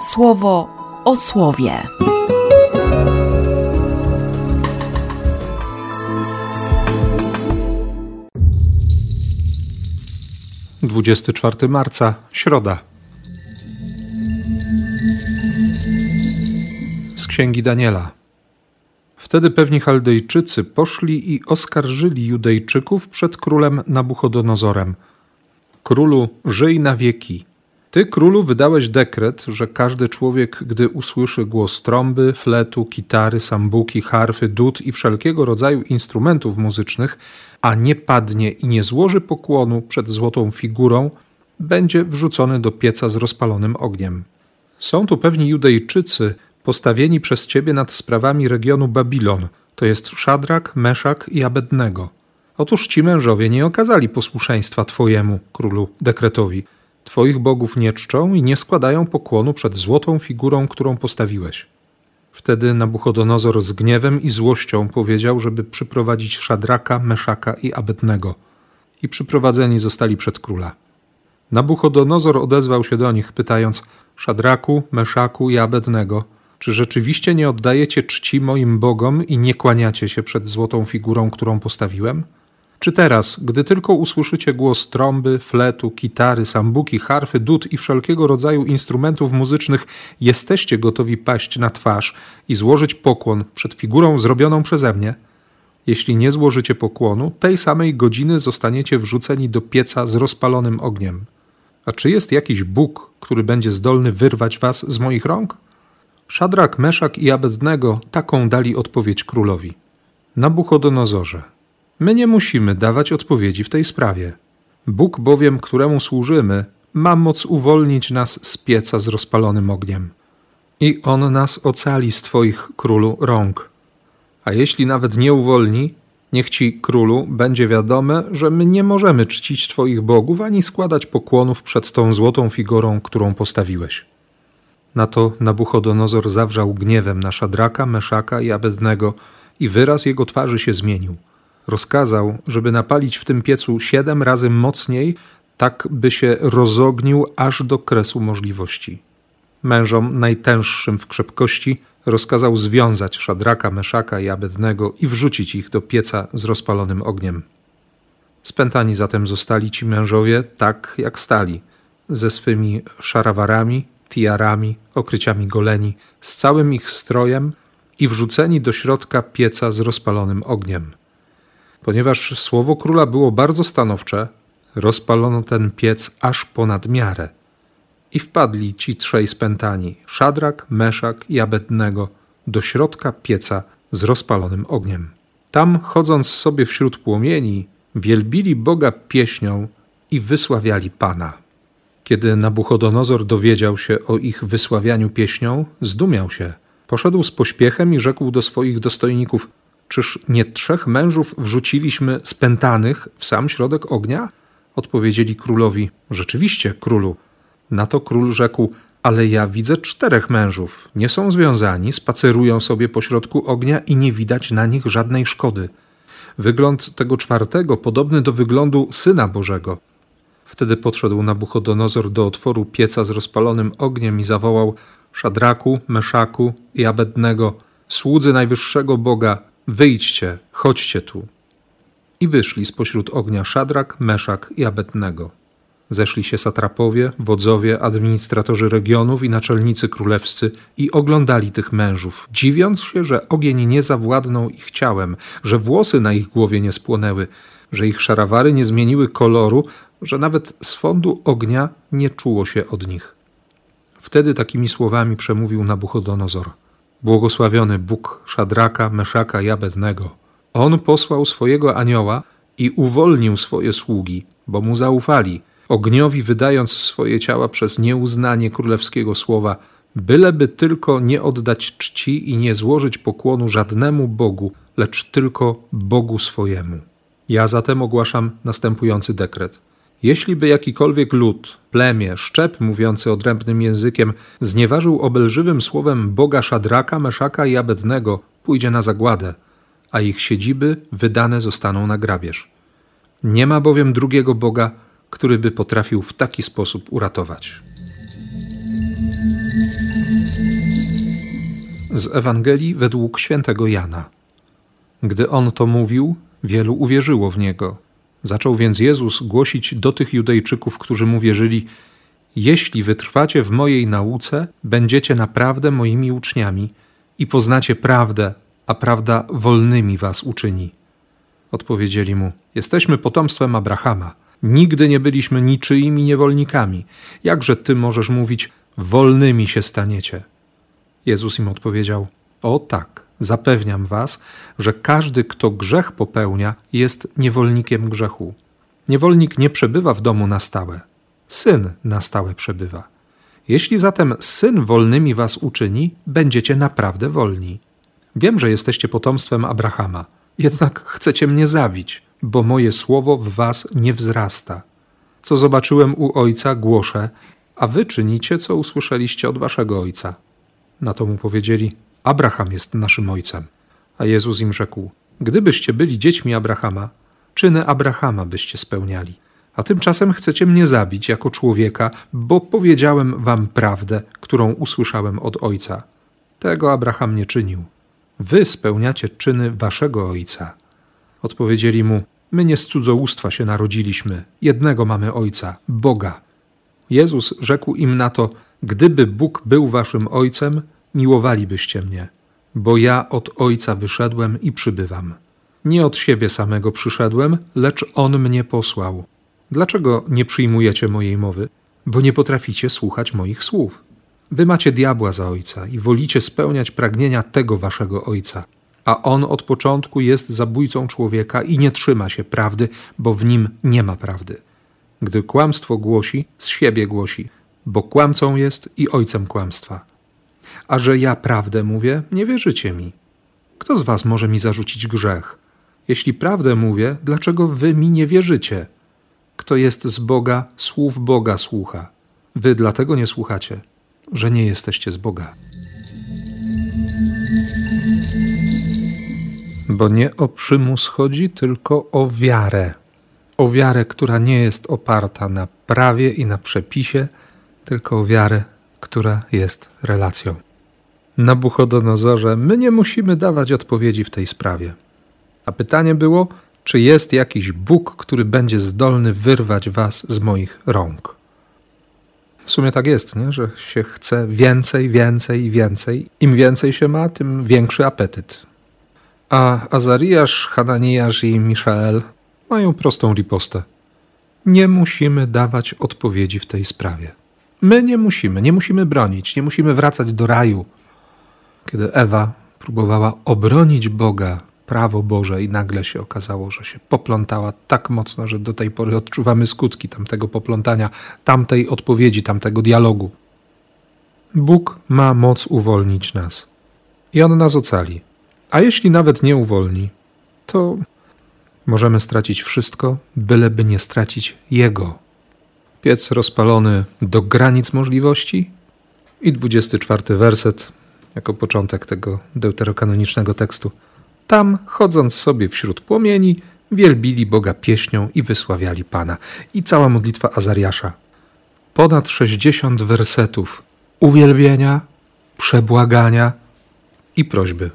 słowo o słowie. Dwudziesty czwarty marca, środa. Z księgi Daniela. Wtedy pewni Chaldejczycy poszli i oskarżyli Judejczyków przed królem Nabuchodonozorem. Królu, żyj na wieki. Ty, królu, wydałeś dekret, że każdy człowiek, gdy usłyszy głos trąby, fletu, kitary, sambuki, harfy, dud i wszelkiego rodzaju instrumentów muzycznych, a nie padnie i nie złoży pokłonu przed złotą figurą, będzie wrzucony do pieca z rozpalonym ogniem. Są tu pewni Judejczycy, postawieni przez ciebie nad sprawami regionu Babilon, to jest Szadrak, Meszak i Abednego. Otóż ci mężowie nie okazali posłuszeństwa twojemu, królu, dekretowi. Twoich bogów nie czczą i nie składają pokłonu przed złotą figurą, którą postawiłeś. Wtedy Nabuchodonozor z gniewem i złością powiedział, żeby przyprowadzić Szadraka, Meszaka i Abednego. I przyprowadzeni zostali przed króla. Nabuchodonozor odezwał się do nich, pytając: Szadraku, Meszaku i Abednego, czy rzeczywiście nie oddajecie czci moim bogom i nie kłaniacie się przed złotą figurą, którą postawiłem? Czy teraz, gdy tylko usłyszycie głos trąby, fletu, kitary, sambuki, harfy, dud i wszelkiego rodzaju instrumentów muzycznych, jesteście gotowi paść na twarz i złożyć pokłon przed figurą zrobioną przeze mnie? Jeśli nie złożycie pokłonu, tej samej godziny zostaniecie wrzuceni do pieca z rozpalonym ogniem. A czy jest jakiś Bóg, który będzie zdolny wyrwać was z moich rąk? Szadrak, Meszak i Abednego taką dali odpowiedź królowi. Nabuchodonozorze, my nie musimy dawać odpowiedzi w tej sprawie. Bóg bowiem, któremu służymy, ma moc uwolnić nas z pieca z rozpalonym ogniem. I On nas ocali z Twoich, królu, rąk. A jeśli nawet nie uwolni, niech Ci, królu, będzie wiadome, że my nie możemy czcić Twoich bogów ani składać pokłonów przed tą złotą figurą, którą postawiłeś. Na to Nabuchodonozor zawrzał gniewem na Szadraka, Meszaka i Abednego i wyraz jego twarzy się zmienił. Rozkazał, żeby napalić w tym piecu siedem razy mocniej, tak by się rozognił aż do kresu możliwości. Mężom najtęższym w krzepkości rozkazał związać Szadraka, Meszaka i Abednego i wrzucić ich do pieca z rozpalonym ogniem. Spętani zatem zostali ci mężowie tak, jak stali, ze swymi szarawarami, tiarami, okryciami goleni, z całym ich strojem i wrzuceni do środka pieca z rozpalonym ogniem. Ponieważ słowo króla było bardzo stanowcze, rozpalono ten piec aż ponad miarę. I wpadli ci trzej spętani, Szadrak, Meszak i Abednego, do środka pieca z rozpalonym ogniem. Tam, chodząc sobie wśród płomieni, wielbili Boga pieśnią i wysławiali Pana. Kiedy Nabuchodonozor dowiedział się o ich wysławianiu pieśnią, zdumiał się. Poszedł z pośpiechem i rzekł do swoich dostojników: Czyż nie trzech mężów wrzuciliśmy spętanych w sam środek ognia? Odpowiedzieli królowi: Rzeczywiście, królu. Na to król rzekł: Ale ja widzę czterech mężów. Nie są związani, spacerują sobie pośrodku ognia i nie widać na nich żadnej szkody. Wygląd tego czwartego podobny do wyglądu syna Bożego. Wtedy podszedł Nabuchodonozor do otworu pieca z rozpalonym ogniem i zawołał: Szadraku, Meszaku i Abednego, słudzy najwyższego Boga, wyjdźcie, chodźcie tu. I wyszli spośród ognia Szadrak, Meszak i Abednego. Zeszli się satrapowie, wodzowie, administratorzy regionów i naczelnicy królewscy i oglądali tych mężów, dziwiąc się, że ogień nie zawładnął ich ciałem, że włosy na ich głowie nie spłonęły, że ich szarawary nie zmieniły koloru, że nawet z fondu ognia nie czuło się od nich. Wtedy takimi słowami przemówił Nabuchodonozor. Błogosławiony Bóg Szadraka, Meszaka i Abednego. On posłał swojego anioła i uwolnił swoje sługi, bo mu zaufali, ogniowi wydając swoje ciała przez nieuznanie królewskiego słowa, byleby tylko nie oddać czci i nie złożyć pokłonu żadnemu Bogu, lecz tylko Bogu swojemu. Ja zatem ogłaszam następujący dekret. Jeśli by jakikolwiek lud, plemię, szczep mówiący odrębnym językiem znieważył obelżywym słowem Boga Szadraka, Meszaka i Abednego, pójdzie na zagładę, a ich siedziby wydane zostaną na grabież. Nie ma bowiem drugiego Boga, który by potrafił w taki sposób uratować. Z Ewangelii według świętego Jana. Gdy on to mówił, wielu uwierzyło w niego. Zaczął więc Jezus głosić do tych Judejczyków, którzy mu wierzyli: Jeśli wytrwacie w mojej nauce, będziecie naprawdę moimi uczniami i poznacie prawdę, a prawda wolnymi was uczyni. Odpowiedzieli mu: Jesteśmy potomstwem Abrahama. Nigdy nie byliśmy niczyimi niewolnikami. Jakże ty możesz mówić: Wolnymi się staniecie? Jezus im odpowiedział: O tak, zapewniam was, że każdy, kto grzech popełnia, jest niewolnikiem grzechu. Niewolnik nie przebywa w domu na stałe, syn na stałe przebywa. Jeśli zatem syn wolnymi was uczyni, będziecie naprawdę wolni. Wiem, że jesteście potomstwem Abrahama, jednak chcecie mnie zabić, bo moje słowo w was nie wzrasta. Co zobaczyłem u ojca, głoszę, a wy czynicie, co usłyszeliście od waszego ojca. Na to mu powiedzieli: Abraham jest naszym ojcem. A Jezus im rzekł: Gdybyście byli dziećmi Abrahama, czyny Abrahama byście spełniali. A tymczasem chcecie mnie zabić jako człowieka, bo powiedziałem wam prawdę, którą usłyszałem od ojca. Tego Abraham nie czynił. Wy spełniacie czyny waszego ojca. Odpowiedzieli mu: My nie z cudzołóstwa się narodziliśmy, jednego mamy ojca, Boga. Jezus rzekł im na to: Gdyby Bóg był waszym ojcem, miłowalibyście mnie, bo ja od ojca wyszedłem i przybywam. Nie od siebie samego przyszedłem, lecz on mnie posłał. Dlaczego nie przyjmujecie mojej mowy? Bo nie potraficie słuchać moich słów. Wy macie diabła za ojca i wolicie spełniać pragnienia tego waszego ojca. A on od początku jest zabójcą człowieka i nie trzyma się prawdy, bo w nim nie ma prawdy. Gdy kłamstwo głosi, z siebie głosi, bo kłamcą jest i ojcem kłamstwa. A że ja prawdę mówię, nie wierzycie mi. Kto z was może mi zarzucić grzech? Jeśli prawdę mówię, dlaczego wy mi nie wierzycie? Kto jest z Boga, słów Boga słucha. Wy dlatego nie słuchacie, że nie jesteście z Boga. Bo nie o przymus chodzi, tylko o wiarę. O wiarę, która nie jest oparta na prawie i na przepisie, tylko o wiarę, która jest relacją. Nabuchodonozorze, my nie musimy dawać odpowiedzi w tej sprawie. A pytanie było, czy jest jakiś Bóg, który będzie zdolny wyrwać was z moich rąk? W sumie tak jest, nie? że się chce więcej, więcej i więcej. Im więcej się ma, tym większy apetyt. A Azariasz, Hananiasz i Miszael mają prostą ripostę. Nie musimy dawać odpowiedzi w tej sprawie. My nie musimy, nie musimy bronić, nie musimy wracać do raju. Kiedy Ewa próbowała obronić Boga prawo Boże i nagle się okazało, że się poplątała tak mocno, że do tej pory odczuwamy skutki tamtego poplątania, tamtej odpowiedzi, tamtego dialogu. Bóg ma moc uwolnić nas i On nas ocali. A jeśli nawet nie uwolni, to możemy stracić wszystko, byleby nie stracić Jego. Piec rozpalony do granic możliwości i 24 werset jako początek tego deuterokanonicznego tekstu. Tam, chodząc sobie wśród płomieni, wielbili Boga pieśnią i wysławiali Pana. I cała modlitwa Azariasza. Ponad 60 wersetów uwielbienia, przebłagania i prośby.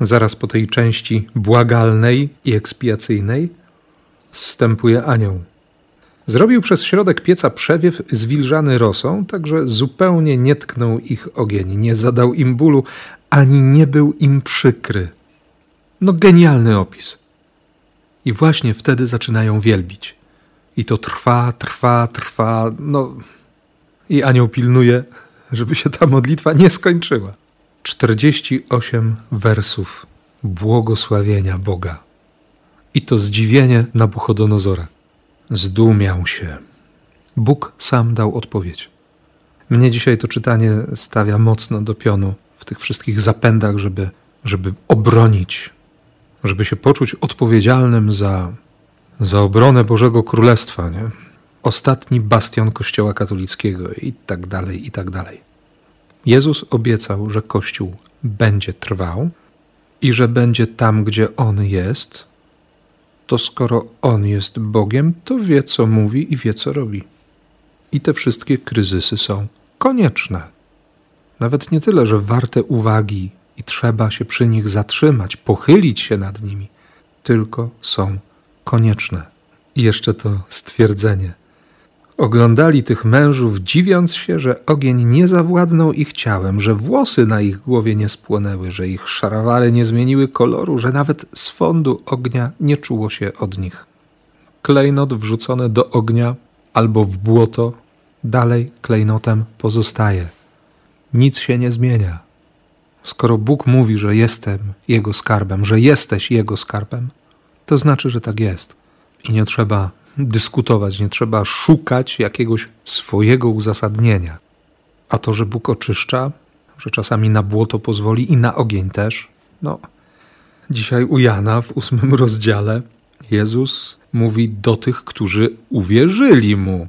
Zaraz po tej części błagalnej i ekspiacyjnej wstępuje anioł. Zrobił przez środek pieca przewiew zwilżany rosą, także zupełnie nie tknął ich ogień, nie zadał im bólu, ani nie był im przykry. No genialny opis. I właśnie wtedy zaczynają wielbić. I to trwa, trwa, trwa. No i anioł pilnuje, żeby się ta modlitwa nie skończyła. 48 wersów błogosławienia Boga. I to zdziwienie Nabuchodonozora. Zdumiał się. Bóg sam dał odpowiedź. Mnie dzisiaj to czytanie stawia mocno do pionu w tych wszystkich zapędach, żeby, żeby obronić żeby się poczuć odpowiedzialnym za, za obronę Bożego Królestwa, nie? ostatni bastion Kościoła katolickiego i tak dalej, i tak dalej. Jezus obiecał, że Kościół będzie trwał i że będzie tam, gdzie On jest, to skoro On jest Bogiem, to wie, co mówi i wie, co robi. I te wszystkie kryzysy są konieczne. nawet nie tyle, że warte uwagi i trzeba się przy nich zatrzymać, pochylić się nad nimi, tylko są konieczne. I jeszcze to stwierdzenie. Oglądali tych mężów, dziwiąc się, że ogień nie zawładnął ich ciałem, że włosy na ich głowie nie spłonęły, że ich szarawary nie zmieniły koloru, że nawet swądu ognia nie czuło się od nich. Klejnot wrzucony do ognia albo w błoto, dalej klejnotem pozostaje. Nic się nie zmienia. Skoro Bóg mówi, że jestem Jego skarbem, że jesteś Jego skarbem, to znaczy, że tak jest. I nie trzeba dyskutować, nie trzeba szukać jakiegoś swojego uzasadnienia. A to, że Bóg oczyszcza, że czasami na błoto pozwoli i na ogień też, no. Dzisiaj u Jana w ósmym rozdziale Jezus mówi do tych, którzy uwierzyli mu.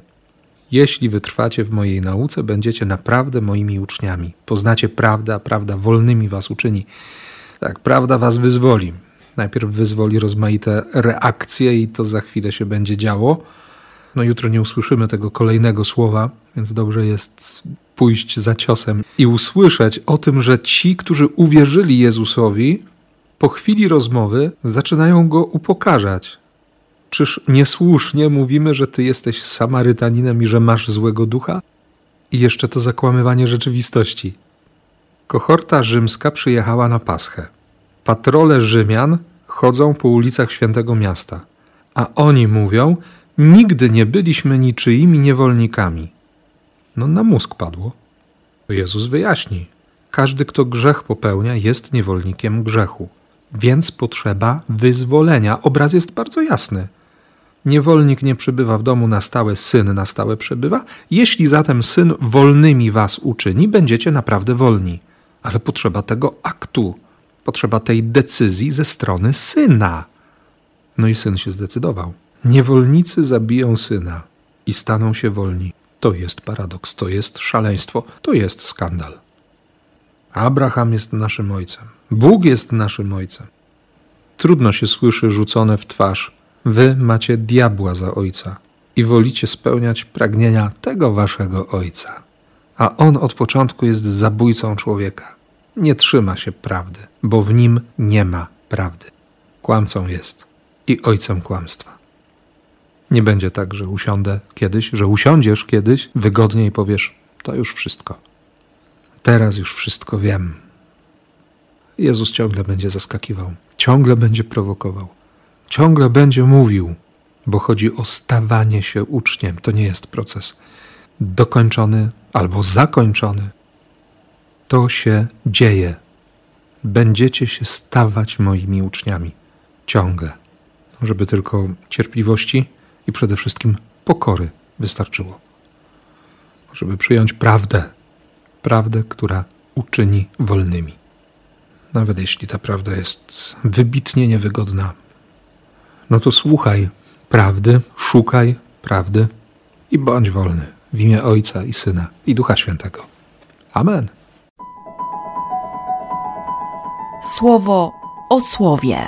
Jeśli wytrwacie w mojej nauce, będziecie naprawdę moimi uczniami. Poznacie prawdę, a prawda wolnymi was uczyni. Tak, prawda was wyzwoli. Najpierw wyzwoli rozmaite reakcje i to za chwilę się będzie działo. No jutro nie usłyszymy tego kolejnego słowa, więc dobrze jest pójść za ciosem i usłyszeć o tym, że ci, którzy uwierzyli Jezusowi, po chwili rozmowy zaczynają go upokarzać. Czyż niesłusznie mówimy, że ty jesteś Samarytaninem i że masz złego ducha? I jeszcze to zakłamywanie rzeczywistości. Kohorta rzymska przyjechała na Paschę. Patrole Rzymian chodzą po ulicach świętego miasta, a oni mówią: Nigdy nie byliśmy niczyimi niewolnikami. No na mózg padło. Jezus wyjaśni: Każdy, kto grzech popełnia, jest niewolnikiem grzechu, więc potrzeba wyzwolenia. Obraz jest bardzo jasny. Niewolnik nie przybywa w domu na stałe, syn na stałe przebywa. Jeśli zatem syn wolnymi was uczyni, będziecie naprawdę wolni. Ale potrzeba tego aktu, potrzeba tej decyzji ze strony syna. No i syn się zdecydował. Niewolnicy zabiją syna i staną się wolni. To jest paradoks, to jest szaleństwo, to jest skandal. Abraham jest naszym ojcem, Bóg jest naszym ojcem. Trudno się słyszy rzucone w twarz Wy macie diabła za ojca i wolicie spełniać pragnienia tego waszego ojca. A on od początku jest zabójcą człowieka. Nie trzyma się prawdy, bo w nim nie ma prawdy. Kłamcą jest i ojcem kłamstwa. Nie będzie tak, że usiądę kiedyś, że usiądziesz kiedyś wygodnie i powiesz: To już wszystko. Teraz już wszystko wiem. Jezus ciągle będzie zaskakiwał, ciągle będzie prowokował ciągle będzie mówił, bo chodzi o stawanie się uczniem. To nie jest proces dokończony albo zakończony. To się dzieje. Będziecie się stawać moimi uczniami ciągle, żeby tylko cierpliwości i przede wszystkim pokory wystarczyło. Żeby przyjąć prawdę, prawdę, która uczyni wolnymi. Nawet jeśli ta prawda jest wybitnie niewygodna, no to słuchaj prawdy, szukaj prawdy i bądź wolny w imię Ojca i Syna i Ducha Świętego. Amen. Słowo o słowie.